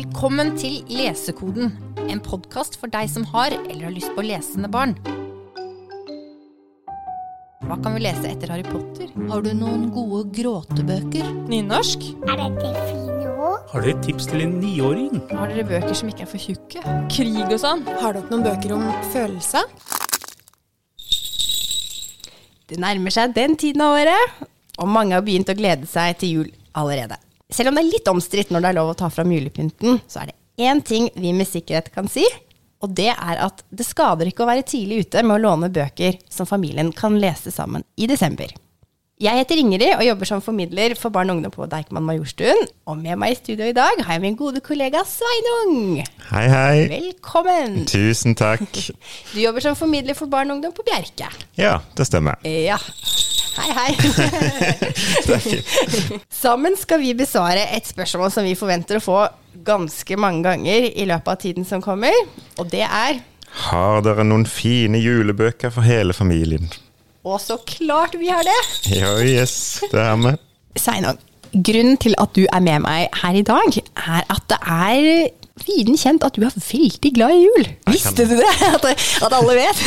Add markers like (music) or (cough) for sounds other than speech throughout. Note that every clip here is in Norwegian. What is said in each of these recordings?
Velkommen til Lesekoden, en podkast for deg som har eller har lyst på lesende barn. Hva kan vi lese etter Harry Potter? Har du noen gode gråtebøker? Nynorsk? Er dette fine ord? Har dere et tips til en niåring? Har dere bøker som ikke er for tjukke? Krig og sånn? Har dere noen bøker om følelser? Det nærmer seg den tiden av året, og mange har begynt å glede seg til jul allerede. Selv om det er litt omstridt når det er lov å ta fram julepynten, så er det én ting vi med sikkerhet kan si, og det er at det skader ikke å være tidlig ute med å låne bøker som familien kan lese sammen i desember. Jeg heter Ingrid og jobber som formidler for barn og ungdom på Deichman Majorstuen. Og med meg i studio i dag har jeg min gode kollega Sveinung. Hei, hei. Velkommen. Tusen takk. (laughs) Du jobber som formidler for barn og ungdom på Bjerke. Ja, det stemmer. Ja. Hei, hei. (laughs) (laughs) Sammen skal vi besvare et spørsmål som vi forventer å få ganske mange ganger i løpet av tiden som kommer, og det er Har dere noen fine julebøker for hele familien? Og så klart vi har det! Ja, yes, det har vi. Sveinung, grunnen til at du er med meg her i dag, er at det er viden kjent at du er veldig glad i jul. Visste du det? (laughs) At, at alle vet?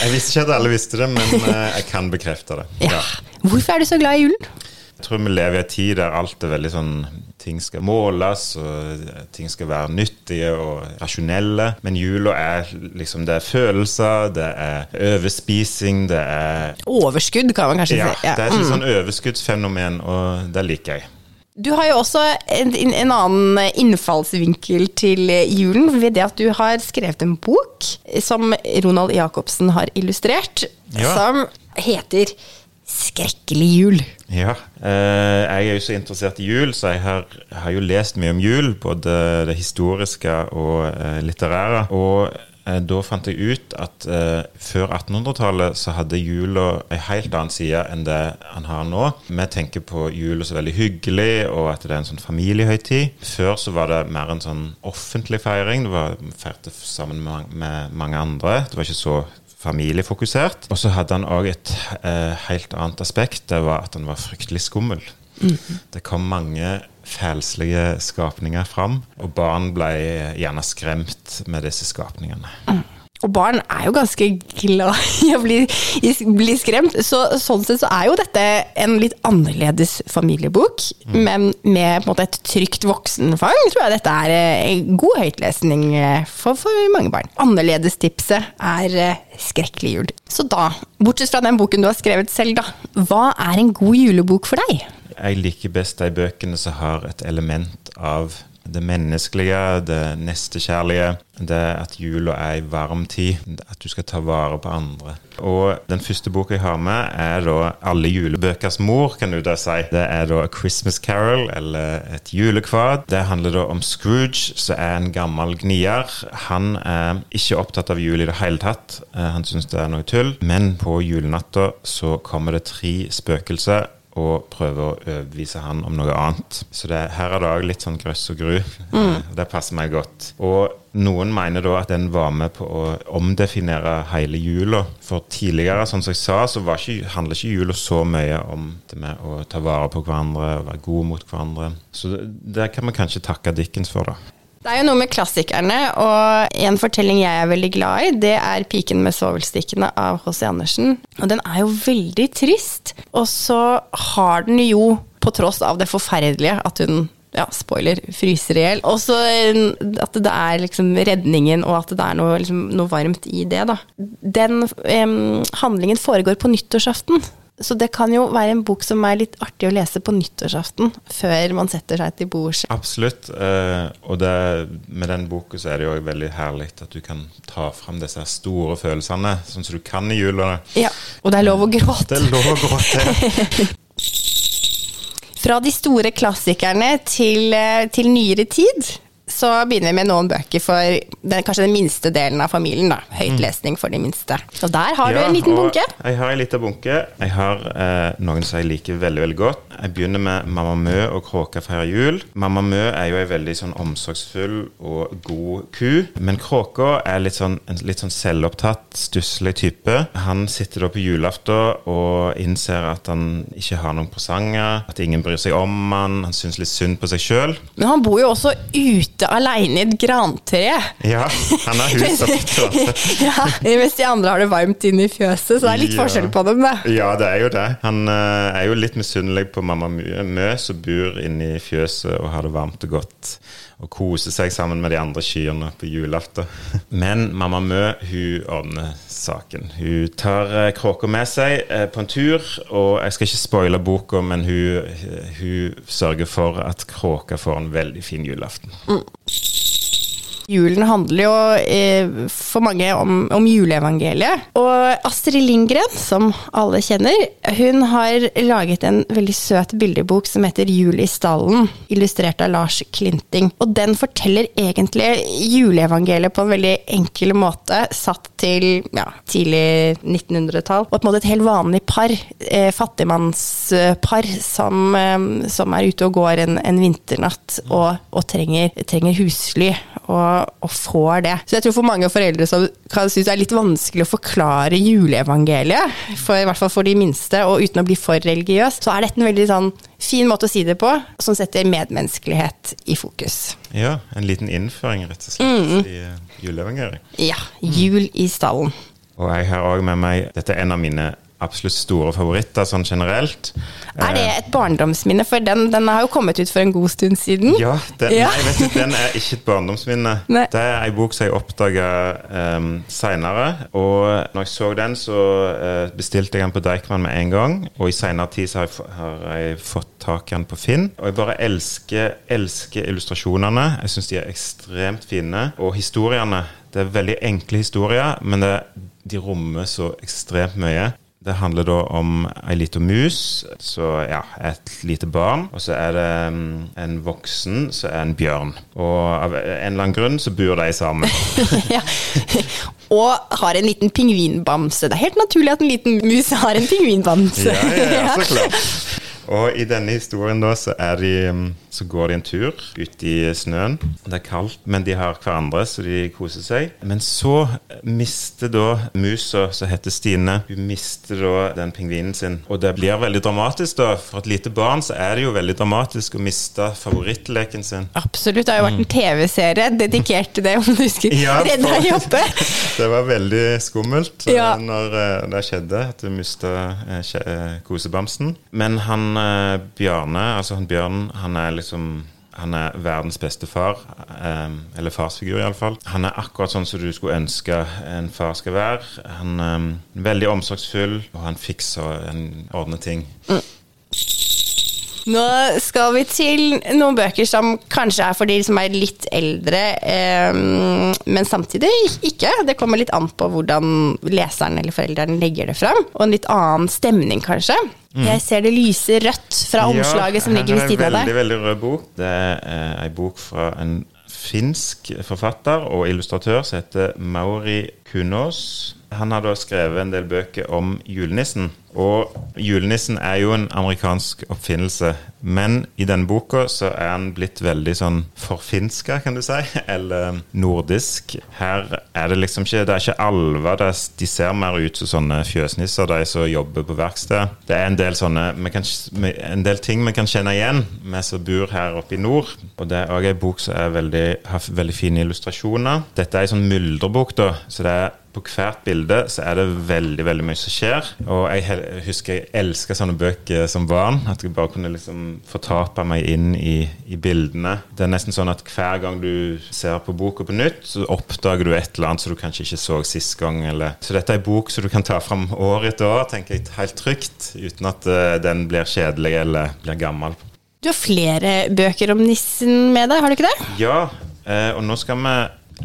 Jeg visste ikke at alle visste det, men eh, jeg kan bekrefte det. Ja. Hvorfor er du så glad i julen? Tror vi lever i en tid der alt er veldig sånn Ting skal måles, og ting skal være nyttige og rasjonelle. Men jula er liksom Det er følelser, det er overspising, det er Overskudd, kan man kanskje Ja, si. det er et sånn overskuddsfenomen, og det liker jeg. Du har jo også en, en annen innfallsvinkel til julen ved det at du har skrevet en bok som Ronald Jacobsen har illustrert, Ja. som heter 'Skrekkelig jul'. Ja. Eh, jeg er jo så interessert i jul, så jeg har, har jo lest mye om jul. Både det historiske og eh, litterære. Og eh, da fant jeg ut at eh, før 1800-tallet så hadde jula en helt annen side enn det han har nå. Vi tenker på jula så veldig hyggelig, og at det er en sånn familiehøytid. Før så var det mer en sånn offentlig feiring. Det var feirte sammen med, med mange andre. Det var ikke så familiefokusert. Og så hadde han òg et eh, helt annet aspekt. Det var at han var fryktelig skummel. Det kom mange fælslige skapninger fram, og barn ble gjerne skremt med disse skapningene. Og barn er jo ganske glad i å bli, bli skremt, så sånn sett så er jo dette en litt annerledes familiebok, men med måte et trygt voksenfang, tror jeg dette er eh, en god høytlesning eh, for, for mange barn. Annerledestipset er eh, Skrekkelig jul. Så da, bortsett fra den boken du har skrevet selv, da, hva er en god julebok for deg? Jeg liker best de bøkene som har et element av det menneskelige, det nestekjærlige, det at jula er ei varm tid, at du skal ta vare på andre. Og den første boka jeg har med, er da alle julebøkers mor, kan du da si. Det er da A Christmas Carol, eller Et julekvad. Det handler da om Scrooge, som er en gammel gnier. Han er ikke opptatt av jul i det hele tatt. Eh, Han syns det er noe tull. Men på julenatta så kommer det tre spøkelser og prøver å overbevise han om noe annet. Så det, her er det òg litt sånn grøss og gru. Mm. Det passer meg godt. Og noen mener da at den var med på å omdefinere hele jula. For tidligere, sånn som jeg sa, så var ikke, handler ikke jula så mye om det med å ta vare på hverandre og være god mot hverandre. Så det, det kan vi kanskje takke Dickens for, da. Det er jo noe med klassikerne, og en fortelling jeg er veldig glad i, det er 'Piken med svovelstikkene' av H.C. Andersen. Og den er jo veldig trist. Og så har den jo, på tross av det forferdelige, at hun ja, spoiler, fryser i hjel. Og så eh, at det er liksom redningen, og at det er noe, liksom, noe varmt i det, da. Den em, handlingen foregår på nyttårsaften. Så det kan jo være en bok som er litt artig å lese på nyttårsaften, før man setter seg til bords. Absolutt. eh, og det, med den boka så er det jo veldig herlig at du kan ta fram disse store følelsene, sånn som du kan i jula. Ja, og det er lov å gråte. Det er lov å gråte. (laughs) Fra de store klassikerne til, eh, til nyere tid, så begynner vi med noen bøker for den, kanskje den minste delen av familien. da. Høytlesning for de minste. Og der har du en liten bunke. Jeg har en liten bunke. Jeg har eh, noen som jeg liker veldig veldig godt. Jeg begynner med Mamma Mø og Kråka feirer jul. Mamma Mø er jo en veldig sånn omsorgsfull og god ku. Men Kråka er litt sånn, en litt sånn selvopptatt, stusslig type. Han sitter da på julaften og innser at han ikke har noen presanger, at ingen bryr seg om han, han syns litt synd på seg sjøl. Men han bor jo også ute ute aleine i et grantre. Ja, han har hus (laughs) ja, mens (laughs) de andre har det varmt inne i fjøset, så det er litt Ja. forskjell på dem, da. Ja, det er jo det. Han eh, er jo litt misunnelig på mamma Mø, som bor inne i fjøset og har det varmt og godt. Og koser seg sammen med de andre kyrne på julaften. (laughs) Men mamma Mø hun ordner saken. Hun tar eh, kråka med seg eh, på en tur, og jeg skal ikke spoile boka, men hun, hun sørger for at kråka får en veldig fin julaften. Julen handler jo eh, for mange om, om juleevangeliet. Og Astrid Lindgren, som alle kjenner, hun har laget en veldig søt bildebok som heter Jul i stallen, illustrert av Lars Klinting. Og den forteller egentlig juleevangeliet på en veldig enkel måte, satt til ja, tidlig 1900-tall. Og på en måte et helt vanlig par, eh, fattigmannspar, som, eh, som er ute og går en, en vinternatt og, og trenger, trenger husly og, og får det. Så jeg tror for mange foreldre som kan synes det er litt vanskelig å forklare juleevangeliet, for, i hvert fall for de minste, og uten å bli for religiøs, så er dette en veldig sånn fin måte å si det på, som setter medmenneskelighet i fokus. Ja, en liten innføring, rett og slett, i eh, juleevangeliet. Ja, jul i stallen. Og jeg har òg med meg Dette er en av mine absolutt store favoritter sånn generelt. Er det et barndomsminne? For den, den har jo kommet ut for en god stund siden. Ja, den, Ja. Nei, vet du, den er ikke et barndomsminne. (laughs) Nei. Det er ei bok som jeg oppdaga um, seinere. Og når jeg så den, så uh, bestilte jeg den på Deichman med en gang. Og i seinere tid så har jeg, har jeg fått tak i den på Finn. Og jeg bare elsker, elsker illustrasjonene. Jeg syns de er ekstremt fine. Og historiene. Det er veldig enkle historier, men det, de rommer så ekstremt mye. Det handler da om ei lita mus, så ja, et lite barn. Og så er det mm, en voksen som er en bjørn. Og av en eller annen grunn så bor de sammen. (laughs) ja. (laughs) Og har en liten pingvinbamse. Det er helt naturlig at en liten mus har en pingvinbamse. Ja, ja, ja, så klart. (laughs) Og i denne historien da, så, er de, mm, så går de en tur ut i snøen. Det er kaldt, men de har hverandre, så de koser seg. Men så mister da musa, som heter Stine, hun mister da den pingvinen sin. Og det blir veldig dramatisk, da. For et lite barn så er det jo veldig dramatisk å miste favorittleken sin. Absolutt. Det har jo vært en TV-serie dedikert til det, om du husker. (laughs) Ja, Redd deg oppe. (laughs) Det var veldig skummelt eh, Ja. når eh, det skjedde, at du mista eh, eh, kosebamsen. Men han eh, Bjarne, altså han Bjørn, han er liksom han er verdens beste far, eh, eller farsfigur iallfall. Han er akkurat sånn som du skulle ønske en far skal være. Han er veldig omsorgsfull, og han fikser en ordner ting. Nå skal vi til noen bøker som kanskje er for de som er litt eldre, eh, men samtidig ikke. Det kommer litt an på hvordan leseren eller foreldrene legger det fram. Og en litt annen stemning, kanskje. Jeg ser det lyser rødt fra omslaget som ligger ved siden av det Veldig, en veldig rød bok. Det er ei bok fra en finsk forfatter og illustratør som heter Mauri Kunos. Han har da skrevet en del bøker om julenissen. Og julenissen er jo en amerikansk oppfinnelse, men i denne boka så er han blitt veldig sånn forfinska, kan du si, (laughs) eller nordisk. Her er det liksom ikke Det er ikke alver, er, de ser mer ut som sånne fjøsnisser, de som jobber på verksted. Det er en del sånne kan, En del ting vi kan kjenne igjen, vi som bor her oppe i nord. Og det er òg ei bok som veldig, har veldig fine illustrasjoner. Dette er ei sånn myldrebok, da, så det er på hvert bilde så er det veldig veldig mye som skjer. Og jeg husker jeg elska sånne bøker som barn. At jeg bare kunne liksom fortape meg inn i, i bildene. Det er nesten sånn at hver gang du ser på boka på nytt, så oppdager du et eller annet som du kanskje ikke så sist gang. Eller. Så dette er en bok som du kan ta fram år etter år, tenker jeg, helt trygt. Uten at eh, den blir kjedelig eller blir gammel. Du har flere bøker om nissen med deg, har du ikke det? Ja, eh, og nå skal vi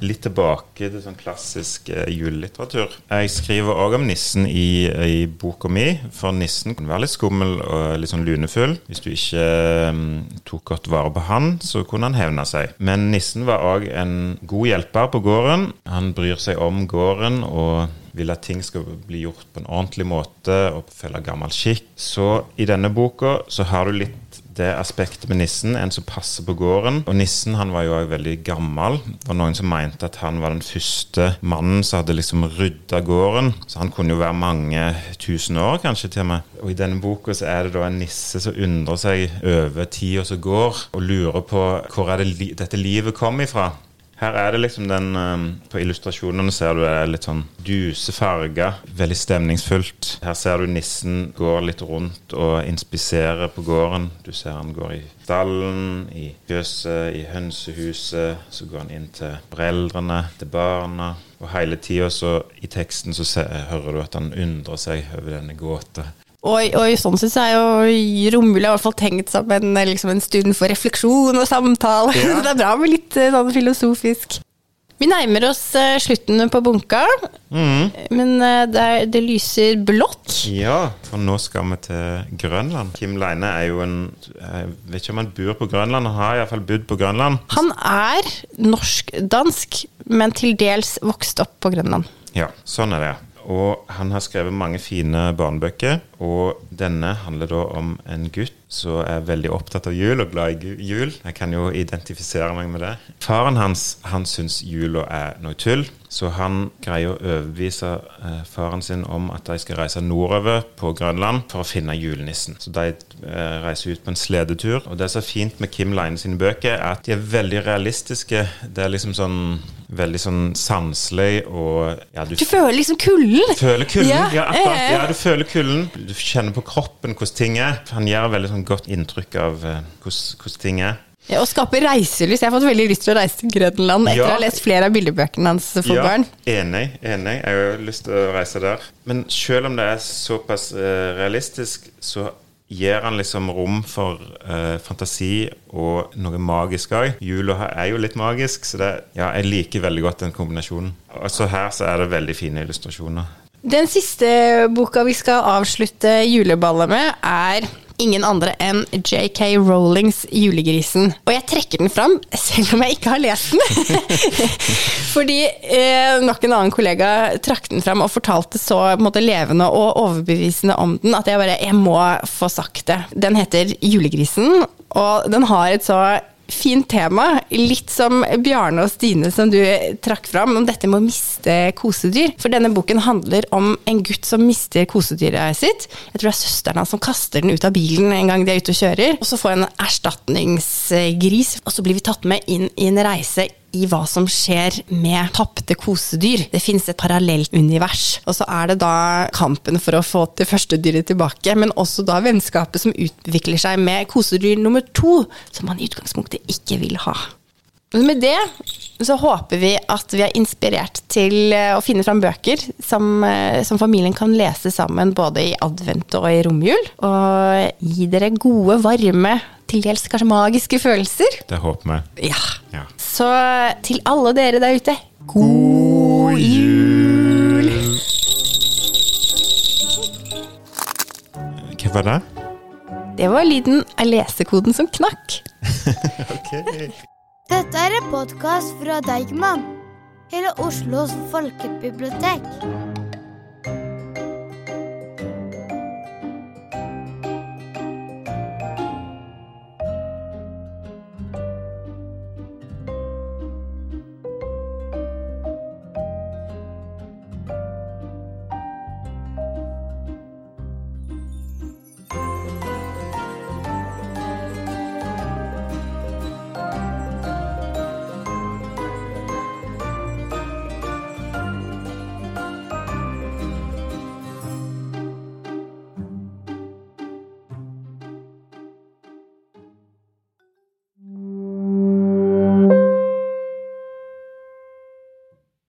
litt tilbake til sånn klassisk eh, julelitteratur. Jeg skriver òg om nissen i, i boka mi, for nissen kunne være litt skummel og litt sånn lunefull. Hvis du ikke eh, tok godt vare på han, så kunne han hevne seg. Men nissen var òg en god hjelper på gården. Han bryr seg om gården og vil at ting skal bli gjort på en ordentlig måte og følge gammel skikk. Så i denne boka så har du litt det aspektet med nissen, en som passer på gården. Og nissen han var jo også veldig gammel. Det var noen som mente at han var den første mannen som hadde liksom rydda gården. Så han kunne jo være mange tusen år, kanskje til og med. Og i denne boka så er det da en nisse som undrer seg over tida som går, og lurer på hvor er det li dette livet kom ifra. Her er det liksom den um, På illustrasjonene ser du det er litt sånn duse farger. Veldig stemningsfullt. Her ser du nissen går litt rundt og inspiserer på gården. Du ser han går i stallen, i fjøset, i hønsehuset. Så går han inn til foreldrene, til barna. Og hele tida så i teksten så ser, hører du at han undrer seg over denne gåta. Og, og sånn sett så er jo romjula i hvert fall tenkt som en, liksom en stund for refleksjon og samtale. Ja. (laughs) Det er bra med litt eh, sånn filosofisk. Vi nærmer oss eh, slutten på bunka, men eh, det, er, det lyser blått. Ja, for nå skal vi til Grønland. Kim Leine er jo en Jeg vet ikke om han bor på Grønland, han har iallfall bodd på Grønland. Han er norsk-dansk, men til dels vokst opp på Grønland. Ja, sånn er det. Og han har skrevet mange fine barnebøker, og denne handler da om en gutt som er veldig opptatt av jul og glad i jul. Jeg kan jo identifisere meg med det. Faren hans han syns jula er noe tull, så han greier å overbevise eh, faren sin om at de skal reise nordover på Grønland for å finne julenissen. Så de eh, reiser ut på en sledetur. Og det som er fint med Kim Leine sine bøker, er at de er veldig realistiske. Det er liksom sånn veldig sånn sanselig og ja, du Du føler liksom kulden. føler kulden. Ja, Ja, akkurat. Ja, du føler kulden. Du kjenner på kroppen hvordan ting er. Han gjør veldig sånn godt inntrykk av eh, hvordan, hvordan ting er. Ja, og skape reiselyst. Jeg har fått veldig lyst til å reise til Grønland etter Ja. å ha lest flere av bildebøkene hans for Ja, barn. Enig. enig. Jeg har jo lyst til å reise der. Men selv om det er såpass uh, realistisk, så gir han liksom rom for uh, fantasi og noe magisk òg. Jula er jo litt magisk, så det, ja, jeg liker veldig godt den kombinasjonen. Også her så er det veldig fine illustrasjoner. Den siste boka vi skal avslutte juleballet med, er ingen andre enn JK Rowlings 'Julegrisen'. Og jeg trekker den fram, selv om jeg ikke har lest den. (laughs) Fordi eh, nok en annen kollega trakk den fram og fortalte så måte, levende og overbevisende om den at jeg bare Jeg må få sagt det. Den heter 'Julegrisen', og den har et så fint tema. Litt som Bjarne og Stine som du trakk fram, om dette med å miste kosedyr. For denne boken handler om en gutt som mister kosedyret sitt. Jeg tror det er søsteren hans som kaster den ut av bilen en gang de er ute og kjører. Og så får en erstatningsgris, og så blir vi tatt med inn i en reise i hva som skjer med tapte kosedyr. Det finnes et parallelt univers. Og så er det da kampen for å få det første dyret tilbake, men også da vennskapet som utvikler seg med kosedyr nummer to, som man i utgangspunktet ikke vil ha. Med det så håper vi at vi er inspirert til eh, å finne fram bøker som, eh, som familien kan lese sammen både i advent og i romjul. Og gi dere gode, varme, til dels kanskje magiske følelser. Det håper vi. Ja. Ja. Så til alle dere der ute, god jul! Hva var det? Det var lyden av lesekoden som knakk. (laughs) Dette er en podkast fra Deigman, Hele Oslos folkebibliotek.